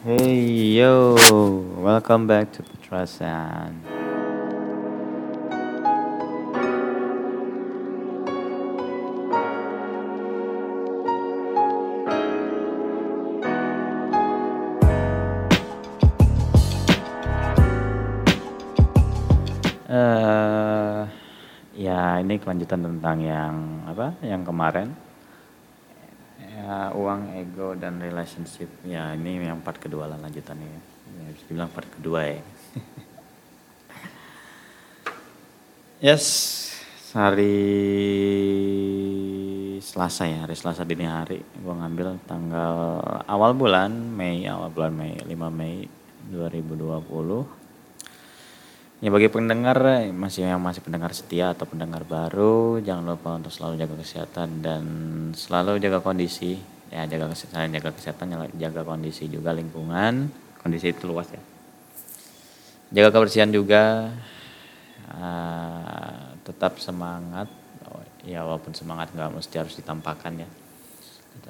Hey yo, welcome back to Petrasan. eh ya ini kelanjutan tentang yang apa? Yang kemarin uang, ego dan relationship. Ya ini yang part kedua lah lanjutannya. Ya, bisa dibilang part kedua ya. yes, hari Selasa ya, hari Selasa dini hari. Gue ngambil tanggal awal bulan Mei, awal bulan Mei, 5 Mei 2020 Ya bagi pendengar masih yang masih pendengar setia atau pendengar baru, jangan lupa untuk selalu jaga kesehatan dan selalu jaga kondisi. Ya jaga kesehatan, jaga kesehatan, jaga kondisi juga lingkungan. Kondisi itu luas ya. Jaga kebersihan juga. Uh, tetap semangat. Ya walaupun semangat nggak mesti harus ditampakkan ya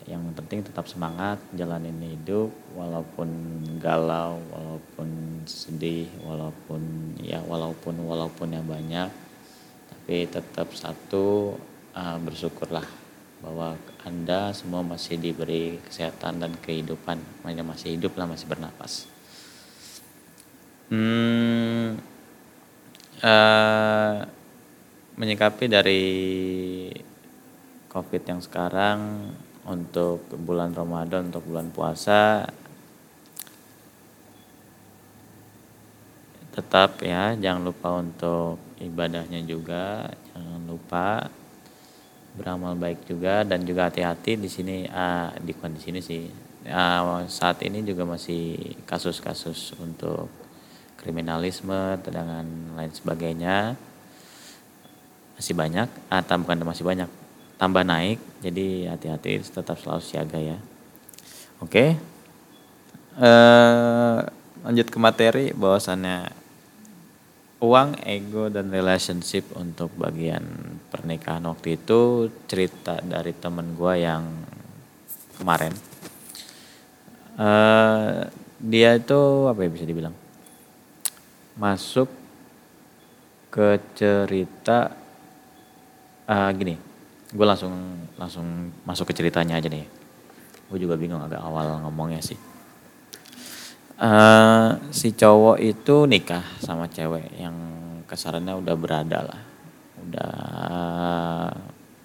yang penting tetap semangat jalanin hidup walaupun galau walaupun sedih walaupun ya walaupun walaupun yang banyak tapi tetap satu uh, bersyukurlah bahwa anda semua masih diberi kesehatan dan kehidupan. Makanya masih hidup lah masih bernapas. Hmm, uh, menyikapi dari covid yang sekarang untuk bulan Ramadan untuk bulan puasa tetap ya jangan lupa untuk ibadahnya juga. Jangan lupa beramal baik juga dan juga hati-hati di sini uh, di kondisi ini sih uh, saat ini juga masih kasus-kasus untuk kriminalisme dengan lain sebagainya. Masih banyak atau ah, bukan masih banyak tambah naik jadi hati-hati tetap selalu siaga ya. Oke uh, lanjut ke materi bahwasannya uang ego dan relationship untuk bagian pernikahan. Waktu itu cerita dari temen gue yang kemarin. Uh, dia itu apa ya bisa dibilang? Masuk ke cerita uh, gini gue langsung langsung masuk ke ceritanya aja nih. Gue juga bingung agak awal ngomongnya sih uh, si cowok itu nikah sama cewek yang kesarannya udah berada lah. Udah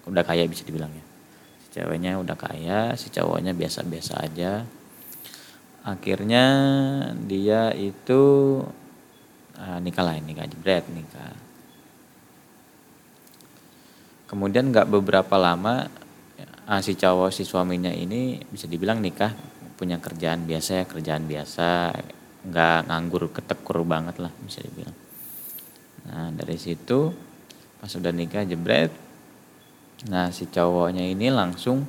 udah kaya bisa dibilang ya. Si ceweknya udah kaya si cowoknya biasa-biasa aja. Akhirnya dia itu uh, nikah lah nikah jebret nikah. Kemudian nggak beberapa lama ah, si cowok si suaminya ini bisa dibilang nikah punya kerjaan biasa ya kerjaan biasa nggak nganggur ketekur banget lah bisa dibilang nah dari situ pas sudah nikah jebret nah si cowoknya ini langsung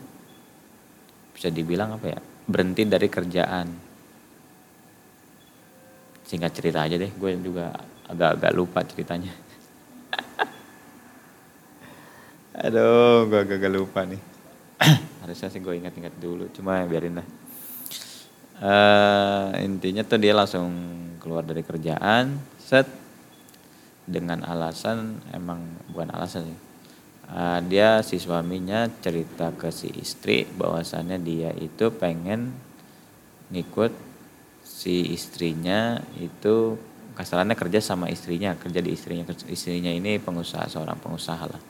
bisa dibilang apa ya berhenti dari kerjaan singkat cerita aja deh gue juga agak-agak lupa ceritanya Aduh, gue agak lupa nih. Harusnya sih gue ingat-ingat dulu, cuma biarin lah. Uh, intinya tuh dia langsung keluar dari kerjaan, set. Dengan alasan emang bukan alasan sih. Uh, dia si suaminya cerita ke si istri bahwasannya dia itu pengen ngikut si istrinya itu kasarannya kerja sama istrinya kerja di istrinya. Istrinya ini pengusaha seorang pengusaha lah.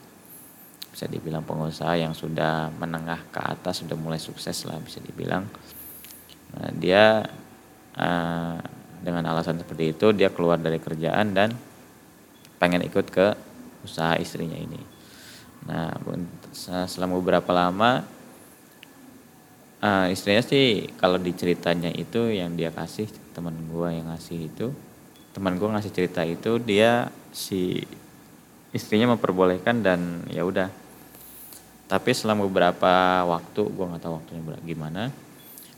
Bisa dibilang pengusaha yang sudah menengah ke atas sudah mulai sukses lah bisa dibilang nah, dia uh, dengan alasan seperti itu dia keluar dari kerjaan dan pengen ikut ke usaha istrinya ini. Nah selama beberapa lama uh, istrinya sih kalau diceritanya itu yang dia kasih teman gue yang ngasih itu teman gue ngasih cerita itu dia si istrinya memperbolehkan dan ya udah. Tapi selama beberapa waktu gue nggak tahu waktunya gimana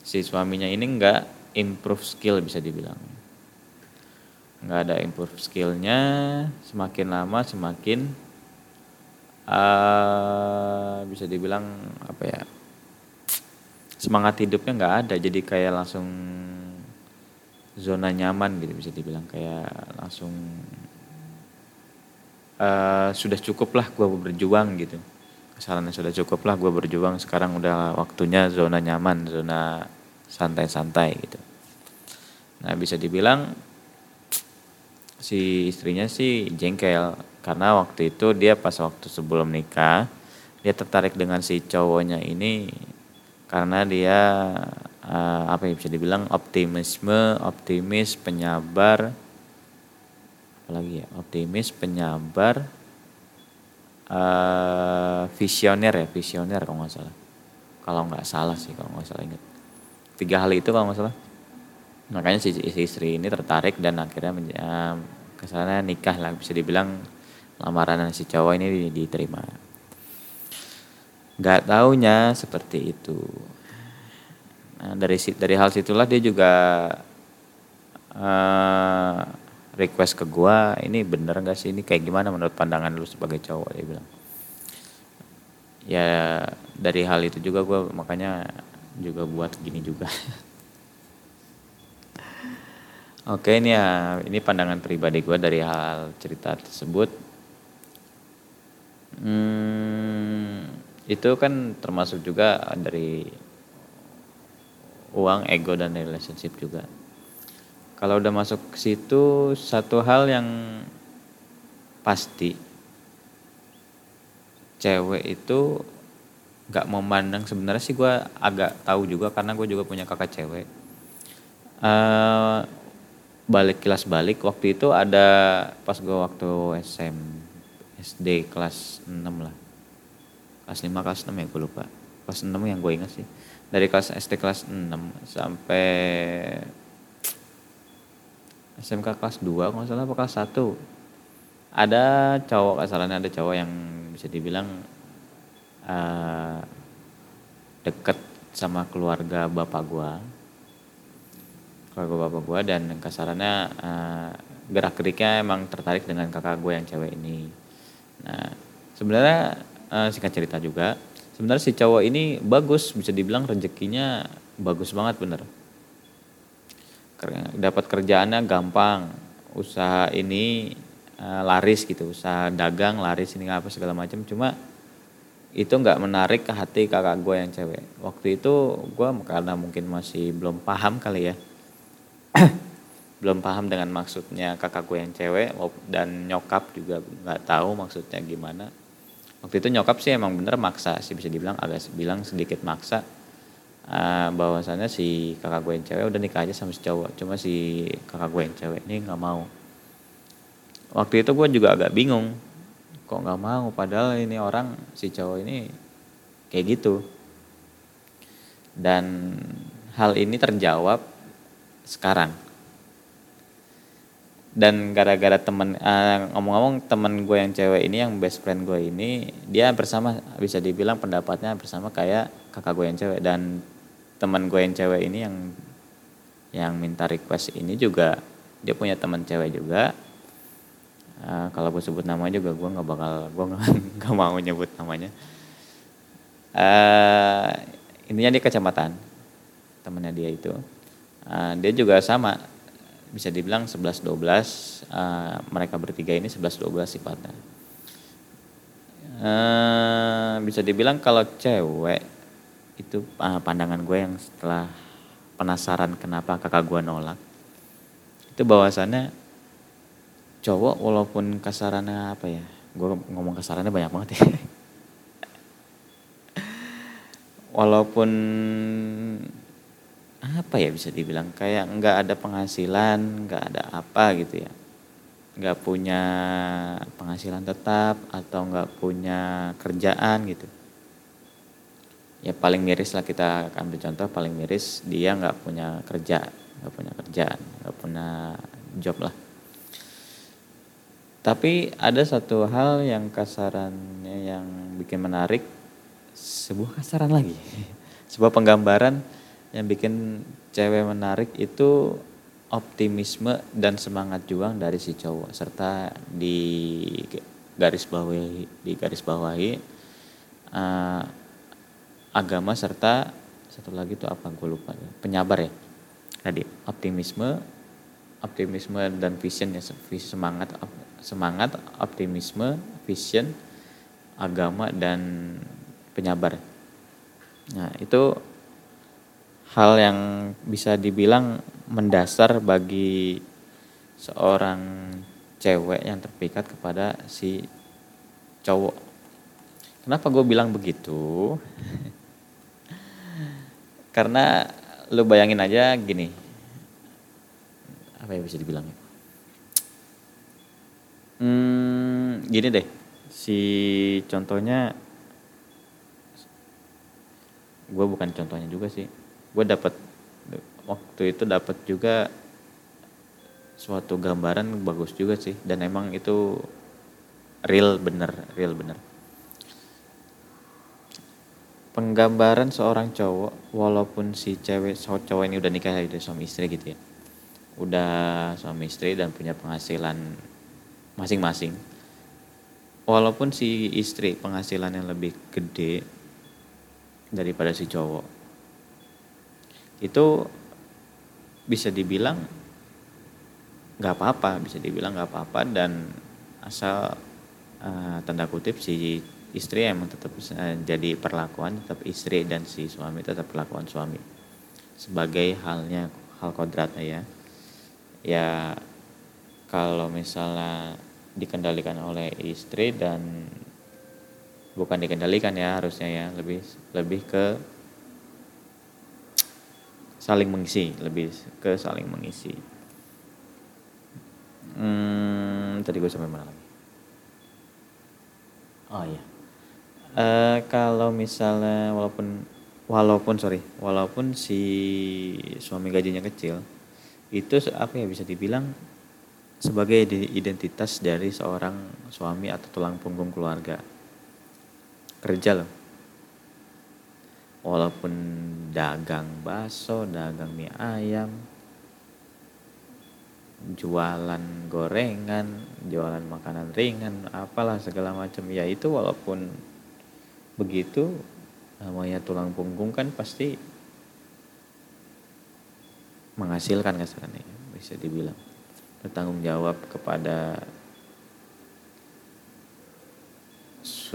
si suaminya ini nggak improve skill bisa dibilang. Nggak ada improve skillnya semakin lama semakin uh, bisa dibilang apa ya semangat hidupnya nggak ada. Jadi kayak langsung zona nyaman gitu bisa dibilang. Kayak langsung uh, sudah cukup lah gue berjuang gitu. Kesalahannya sudah cukup lah gue berjuang. Sekarang udah waktunya zona nyaman zona santai-santai gitu nah bisa dibilang si istrinya sih jengkel karena waktu itu dia pas waktu sebelum nikah dia tertarik dengan si cowoknya ini karena dia uh, apa ya bisa dibilang optimisme, optimis, penyabar, apalagi ya optimis, penyabar, uh, visioner ya visioner kalau nggak salah. Kalau nggak salah sih kalau nggak salah ingat. Tiga hal itu kalau nggak salah. Makanya si, istri ini tertarik dan akhirnya uh, ke sana nikah lah bisa dibilang lamaran si cowok ini diterima. Gak taunya seperti itu. Nah, dari dari hal situlah dia juga uh, request ke gua, ini bener gak sih ini kayak gimana menurut pandangan lu sebagai cowok dia bilang. Ya dari hal itu juga gua makanya juga buat gini juga. Oke ini ya ini pandangan pribadi gue dari hal cerita tersebut. Hmm, itu kan termasuk juga dari uang, ego dan relationship juga. Kalau udah masuk ke situ satu hal yang pasti cewek itu gak memandang. Sebenarnya sih gue agak tahu juga karena gue juga punya kakak cewek. Uh, balik kelas balik waktu itu ada pas gue waktu SM SD kelas 6 lah. Kelas 5 kelas 6 ya gue lupa. Kelas 6 yang gue ingat sih. Dari kelas SD kelas 6 sampai SMK kelas 2 kalau salah apa kelas 1 ada cowok asalnya ada cowok yang bisa dibilang uh, deket sama keluarga bapak gua. Keluarga bapak gua dan kasarannya uh, gerak geriknya emang tertarik dengan kakak gue yang cewek ini. Nah sebenarnya uh, singkat cerita juga sebenarnya si cowok ini bagus bisa dibilang rezekinya bagus banget bener. Dapat kerjaannya gampang usaha ini uh, laris gitu usaha dagang laris ini apa segala macam. Cuma itu nggak menarik ke hati kakak gue yang cewek. Waktu itu gue karena mungkin masih belum paham kali ya. Belum paham dengan maksudnya kakak gue yang cewek dan nyokap juga nggak tahu maksudnya gimana. Waktu itu nyokap sih emang bener maksa sih bisa dibilang agak bilang sedikit maksa uh, bahwasannya si kakak gue yang cewek udah nikah aja sama si cowok cuma si kakak gue yang cewek ini nggak mau. Waktu itu gue juga agak bingung kok nggak mau? Padahal ini orang si cowok ini kayak gitu. Dan hal ini terjawab sekarang. Dan gara-gara temen uh, ngomong-ngomong temen gue yang cewek ini yang best friend gue ini dia bersama bisa dibilang pendapatnya bersama kayak kakak gue yang cewek. Dan teman gue yang cewek ini yang yang minta request ini juga dia punya teman cewek juga uh, kalau gue sebut nama juga gue nggak bakal gue nggak mau nyebut namanya uh, intinya dia kecamatan temannya dia itu uh, dia juga sama bisa dibilang 11 12 uh, mereka bertiga ini 11 12 sifatnya. Uh, bisa dibilang kalau cewek itu uh, pandangan gue yang setelah penasaran kenapa kakak gue nolak itu bahwasannya cowok walaupun kasarannya apa ya gue ngomong kasarannya banyak banget ya. Walaupun apa ya bisa dibilang kayak nggak ada penghasilan nggak ada apa gitu ya. Nggak punya penghasilan tetap atau nggak punya kerjaan gitu. Ya paling miris lah kita akan contoh paling miris dia nggak punya kerja nggak punya kerjaan nggak punya job lah tapi ada satu hal yang kasarannya yang bikin menarik sebuah kasaran lagi. Sebuah penggambaran yang bikin cewek menarik itu optimisme dan semangat juang dari si cowok. Serta di garis bawahi di garis bawahi uh, agama serta satu lagi itu apa? Gue lupa penyabar ya tadi optimisme optimisme dan vision ya semangat semangat optimisme vision agama dan penyabar. Nah itu hal yang bisa dibilang mendasar bagi seorang cewek yang terpikat kepada si cowok. Kenapa gue bilang begitu? Karena lu bayangin aja gini. Apa ya bisa dibilang hmm, gini deh. Si contohnya gue bukan contohnya juga sih. Gue dapat waktu itu dapat juga suatu gambaran bagus juga sih. Dan emang itu real bener real bener. Penggambaran seorang cowok walaupun si cewek cowok ini udah nikah dari suami istri gitu ya. Udah suami istri dan punya penghasilan masing-masing. Walaupun si istri penghasilan yang lebih gede daripada si cowok itu bisa dibilang nggak apa-apa bisa dibilang nggak apa-apa dan asal uh, tanda kutip si istri emang tetap uh, jadi perlakuan tetap istri dan si suami tetap perlakuan suami. Sebagai halnya hal kodratnya ya. Ya kalau misalnya dikendalikan oleh istri dan bukan dikendalikan ya harusnya ya lebih lebih ke saling mengisi lebih ke saling mengisi. Hmm, tadi gue sampai mana lagi? Oh iya. Uh, kalau misalnya walaupun walaupun sorry walaupun si suami gajinya kecil itu apa ya bisa dibilang sebagai identitas dari seorang suami atau tulang punggung keluarga. Kerja loh. Walaupun dagang bakso dagang mie ayam jualan gorengan jualan makanan ringan apalah segala macam. Ya itu walaupun begitu namanya tulang punggung kan pasti menghasilkan kasarnya bisa dibilang bertanggung jawab kepada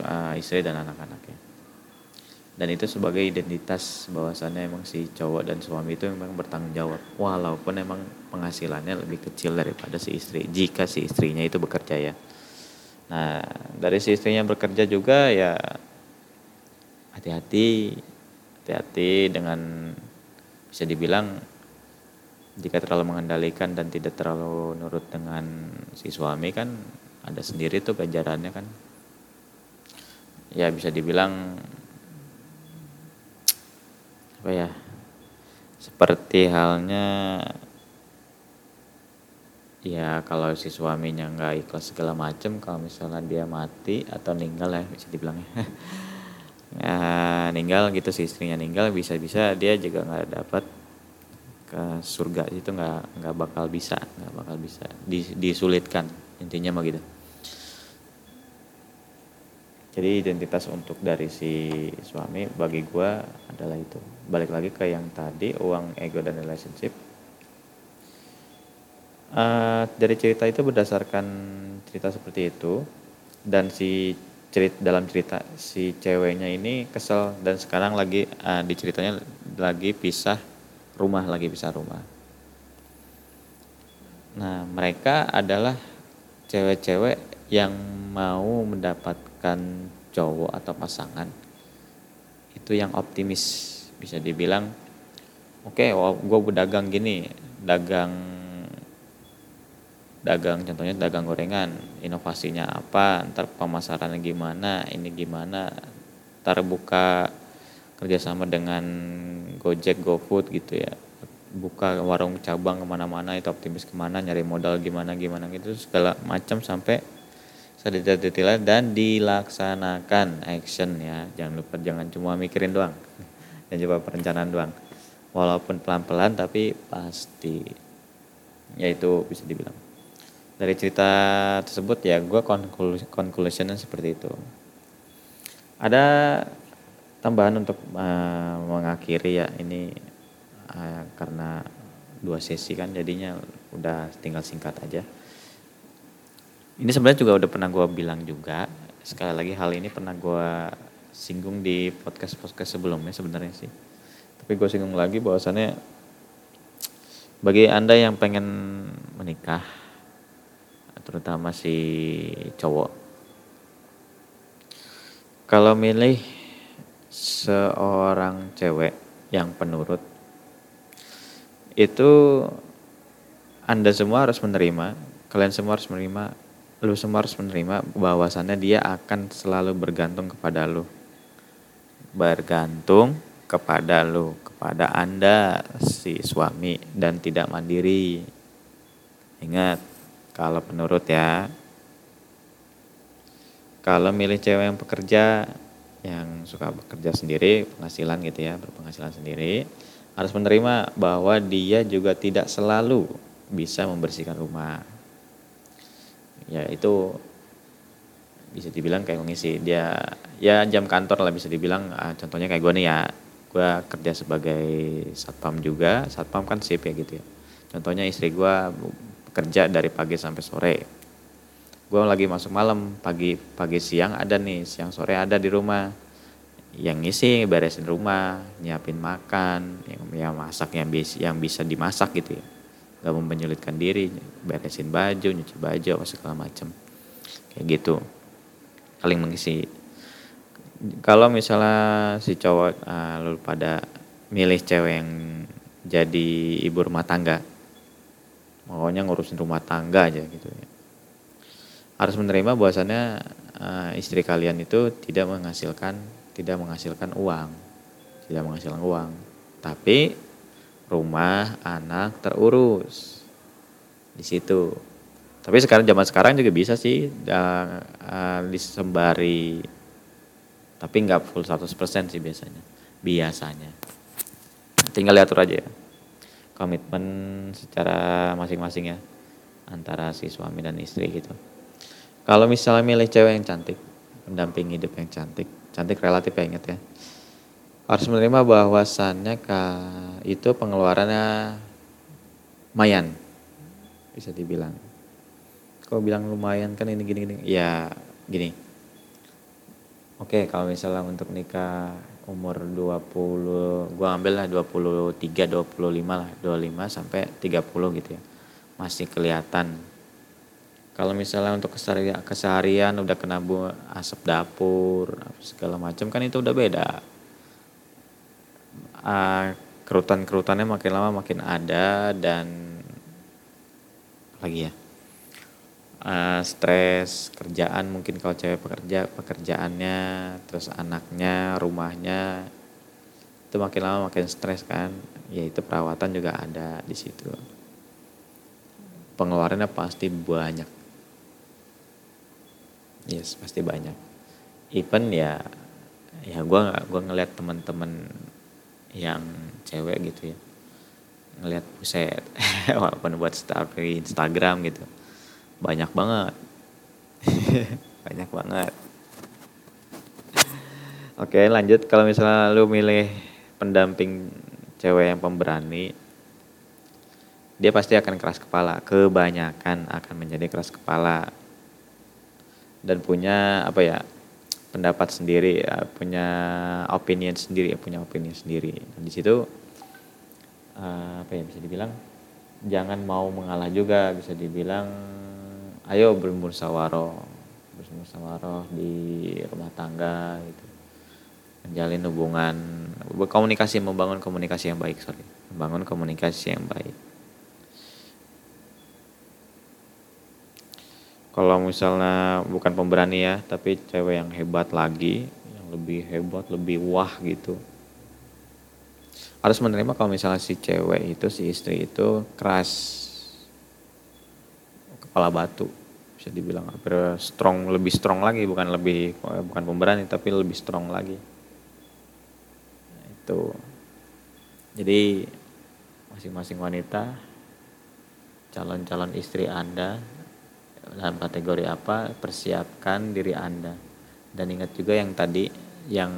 uh, istri dan anak-anaknya dan itu sebagai identitas bahwasannya emang si cowok dan suami itu memang bertanggung jawab walaupun emang penghasilannya lebih kecil daripada si istri jika si istrinya itu bekerja ya. Nah dari si istrinya bekerja juga ya hati-hati hati-hati dengan bisa dibilang jika terlalu mengendalikan dan tidak terlalu nurut dengan si suami kan ada sendiri tuh ganjarannya kan. Ya bisa dibilang apa ya seperti halnya ya kalau si suaminya nggak ikhlas segala macem kalau misalnya dia mati atau ninggal ya bisa dibilang ya, ya ninggal gitu si istrinya ninggal bisa-bisa dia juga nggak dapat ke surga itu nggak nggak bakal bisa nggak bakal bisa disulitkan intinya mah gitu. Jadi identitas untuk dari si suami bagi gue adalah itu. Balik lagi ke yang tadi uang ego dan relationship. Uh, dari cerita itu berdasarkan cerita seperti itu dan si cerita dalam cerita si ceweknya ini kesel dan sekarang lagi uh, di ceritanya lagi pisah rumah lagi bisa rumah. Nah, mereka adalah cewek-cewek yang mau mendapatkan cowok atau pasangan itu yang optimis bisa dibilang oke okay, oh, gue berdagang gini dagang dagang contohnya dagang gorengan inovasinya apa ntar pemasarannya gimana ini gimana ntar buka kerjasama dengan Gojek, GoFood gitu ya. Buka warung cabang ke mana-mana itu optimis ke mana nyari modal gimana gimana gitu segala macam sampai sedetail-detailnya dan dilaksanakan action ya. Jangan lupa jangan cuma mikirin doang. Dan coba perencanaan doang. Walaupun pelan-pelan tapi pasti. Ya itu bisa dibilang. Dari cerita tersebut ya gue conclusionnya seperti itu. Ada tambahan untuk uh, mengakhiri ya ini uh, karena dua sesi kan jadinya udah tinggal singkat aja. Ini sebenarnya juga udah pernah gue bilang juga sekali lagi hal ini pernah gue singgung di podcast podcast sebelumnya sebenarnya sih. Tapi gue singgung lagi bahwasannya bagi anda yang pengen menikah terutama si cowok kalau milih seorang cewek yang penurut itu anda semua harus menerima kalian semua harus menerima lu semua harus menerima bahwasannya dia akan selalu bergantung kepada lu. Bergantung kepada lu, kepada Anda si suami dan tidak mandiri. Ingat, kalau menurut ya, kalau milih cewek yang pekerja, yang suka bekerja sendiri, penghasilan gitu ya, berpenghasilan sendiri, harus menerima bahwa dia juga tidak selalu bisa membersihkan rumah. Ya itu bisa dibilang kayak mengisi. Dia ya jam kantor lah bisa dibilang. Uh, contohnya kayak gue nih ya gue kerja sebagai satpam juga. Satpam kan sip ya gitu ya. Contohnya istri gue kerja dari pagi sampai sore gue lagi masuk malam pagi pagi siang ada nih siang sore ada di rumah. Yang ngisi beresin rumah nyiapin makan yang, yang masak yang bisa yang bisa dimasak gitu ya. Gak mau menyulitkan diri beresin baju nyuci baju apa segala macam kayak gitu. Paling mengisi. Kalau misalnya si cowok uh, lu pada milih cewek yang jadi ibu rumah tangga maunya ngurusin rumah tangga aja gitu ya harus menerima bahwasannya uh, istri kalian itu tidak menghasilkan tidak menghasilkan uang tidak menghasilkan uang tapi rumah, anak terurus di situ. Tapi sekarang zaman sekarang juga bisa sih uh, uh, disembari tapi nggak full 100% sih biasanya. Biasanya. Tinggal diatur aja ya. Komitmen secara masing-masing ya antara si suami dan istri gitu. Kalau misalnya milih cewek yang cantik, pendamping hidup yang cantik, cantik relatif ya inget ya. Harus menerima bahwasannya itu pengeluarannya lumayan bisa dibilang. Kau bilang lumayan kan ini gini gini ya gini. Oke kalau misalnya untuk nikah umur 20 gua ambil lah 23 25 lah 25 sampai 30 gitu ya. Masih kelihatan kalau misalnya untuk keseharian, keseharian udah kena bu asap dapur segala macam kan itu udah beda. Uh, kerutan-kerutannya makin lama makin ada dan lagi ya? Uh, stres kerjaan mungkin kalau cewek pekerja pekerjaannya terus anaknya rumahnya itu makin lama makin stres kan? Ya itu perawatan juga ada di situ. Pengeluarannya pasti banyak yes pasti banyak. Even ya ya gue gue ngeliat teman-teman yang cewek gitu ya. Ngelihat buset walaupun buat story Instagram gitu. Banyak banget. Banyak banget. Oke lanjut. Kalau misalnya lu milih pendamping cewek yang pemberani dia pasti akan keras kepala. Kebanyakan akan menjadi keras kepala dan punya apa ya pendapat sendiri, ya, punya opinion sendiri, ya, punya opinion sendiri. Dan di situ uh, apa ya bisa dibilang jangan mau mengalah juga, bisa dibilang ayo bermusyawarah, bermusyawarah di rumah tangga gitu. Menjalin hubungan, berkomunikasi, membangun komunikasi yang baik, sorry. Membangun komunikasi yang baik. Kalau misalnya bukan pemberani ya tapi cewek yang hebat lagi yang lebih hebat lebih wah gitu. Harus menerima kalau misalnya si cewek itu si istri itu keras kepala batu. Bisa dibilang hampir strong lebih strong lagi bukan lebih bukan pemberani tapi lebih strong lagi. Nah, itu. Jadi masing-masing wanita calon-calon istri anda dalam kategori apa persiapkan diri anda. Dan ingat juga yang tadi yang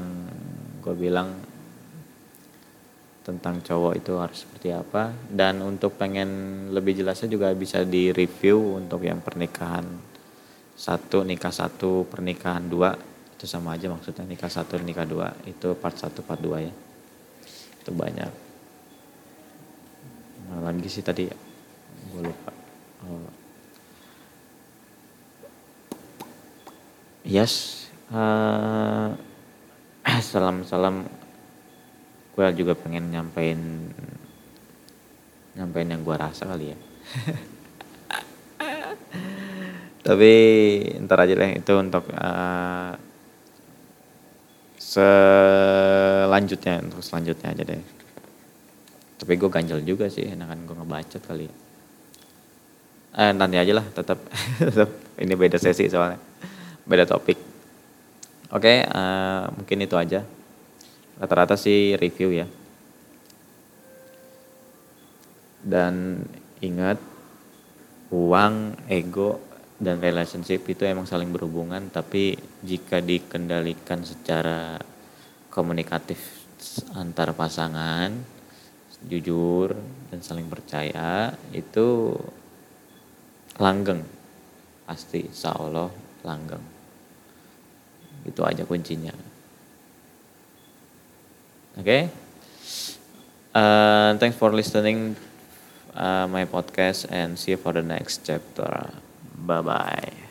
gue bilang tentang cowok itu harus seperti apa. Dan untuk pengen lebih jelasnya juga bisa di review untuk yang pernikahan satu nikah satu pernikahan dua. Itu sama aja maksudnya nikah satu nikah dua. Itu part satu part dua ya. Itu banyak. Nah, lagi sih tadi? Gue lupa. Oh. Yes uh, salam salam gue juga pengen nyampein nyampein yang gue rasa kali ya. Tapi ntar aja lah itu untuk uh, selanjutnya untuk selanjutnya aja deh. Tapi gue ganjel juga sih enakan gue ngebacot kali ya. eh, nanti aja lah tetap ini beda sesi soalnya beda topik. Oke okay, uh, mungkin itu aja. Rata-rata sih review ya. Dan ingat uang ego dan relationship itu emang saling berhubungan tapi jika dikendalikan secara komunikatif antar pasangan jujur dan saling percaya itu langgeng. Pasti insya Allah langgeng itu aja kuncinya. Oke? Okay? uh, thanks for listening uh, my podcast and see you for the next chapter. Bye bye